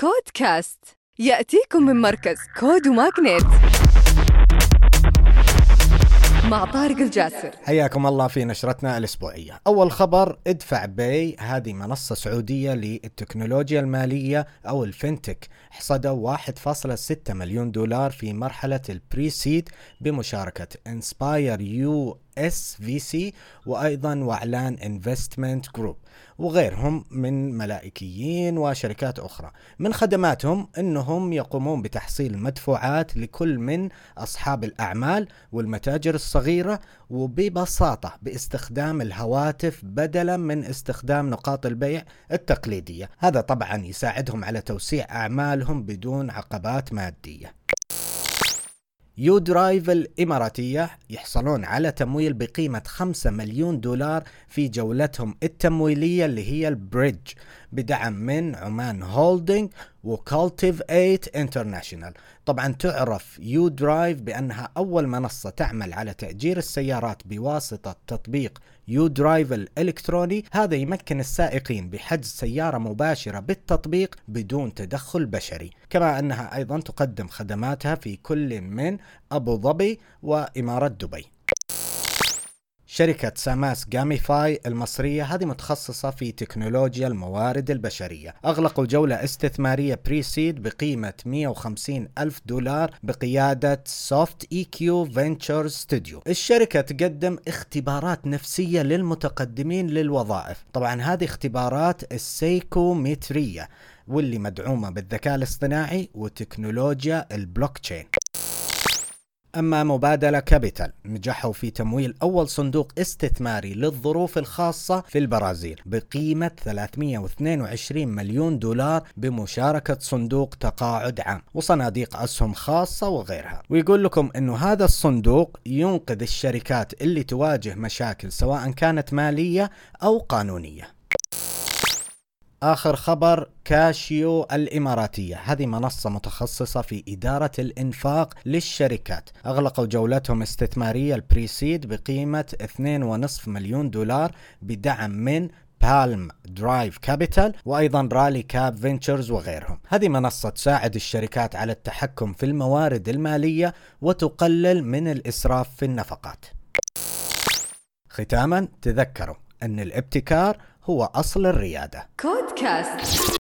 كودكاست. يأتيكم من مركز كود وماغنيت مع طارق الجاسر. حياكم الله في نشرتنا الأسبوعية. أول خبر Edfapay هذه منصة سعودية للتكنولوجيا المالية أو ال fintech حصدوا 1.6 مليون دولار في مرحلة ال pre-seed بمشاركة Inspire US VC وأيضا وأعلان Investment Group وغيرهم من ملائكيين وشركات أخرى. من خدماتهم إنهم يقومون بتحصيل مدفوعات لكل من أصحاب الأعمال والمتاجر الصغيرة وببساطة باستخدام الهواتف بدلا من استخدام نقاط البيع التقليدية. هذا طبعا يساعدهم على توسيع أعمالهم بدون عقبات مادية. Udrive الإماراتية يحصلون على تمويل بقيمة 5 مليون دولار في جولتهم التمويلية اللي هي ال bridge بدعم من عمان Holding و Cultiv8 International طبعا تعرف Udrive بأنها أول منصة تعمل على تأجير السيارات بواسطة تطبيق Udrive الإلكتروني. هذا يمكن السائقين بحجز سيارة مباشرة بالتطبيق بدون تدخل بشري. كما أنها أيضا تقدم خدماتها في كل من أبو ظبي وإمارة دبي. شركة SAmAS Gamify المصرية هذه متخصصة في تكنولوجيا الموارد البشرية. أغلقوا جولة استثمارية pre-seed بقيمة 150 ألف دولار بقيادة Soft IQ Venture Studio الشركة تقدم اختبارات نفسية للمتقدمين للوظائف. طبعا هذه اختبارات السيكومترية واللي مدعومة بالذكاء الاصطناعي وتكنولوجيا البلوك تشين أما مبادلة Capital نجحوا في تمويل أول صندوق استثماري للظروف الخاصة في البرازيل بقيمة 322 مليون دولار بمشاركة صندوق تقاعد عام وصناديق أسهم خاصة وغيرها. ويقول لكم أنه هذا الصندوق ينقذ الشركات اللي تواجه مشاكل سواء كانت مالية أو قانونية. آخر خبر Qashio الإماراتية هذه منصة متخصصة في إدارة الإنفاق للشركات أغلقوا جولتهم استثمارية ال pre-seed بقيمة 2.5 مليون دولار بدعم من Palm Drive Capital وأيضا Rally Cap Ventures وغيرهم. هذه منصة تساعد الشركات على التحكم في الموارد المالية وتقلل من الإسراف في النفقات. ختاما تذكروا أن الابتكار هو أصل الريادة. كودكاست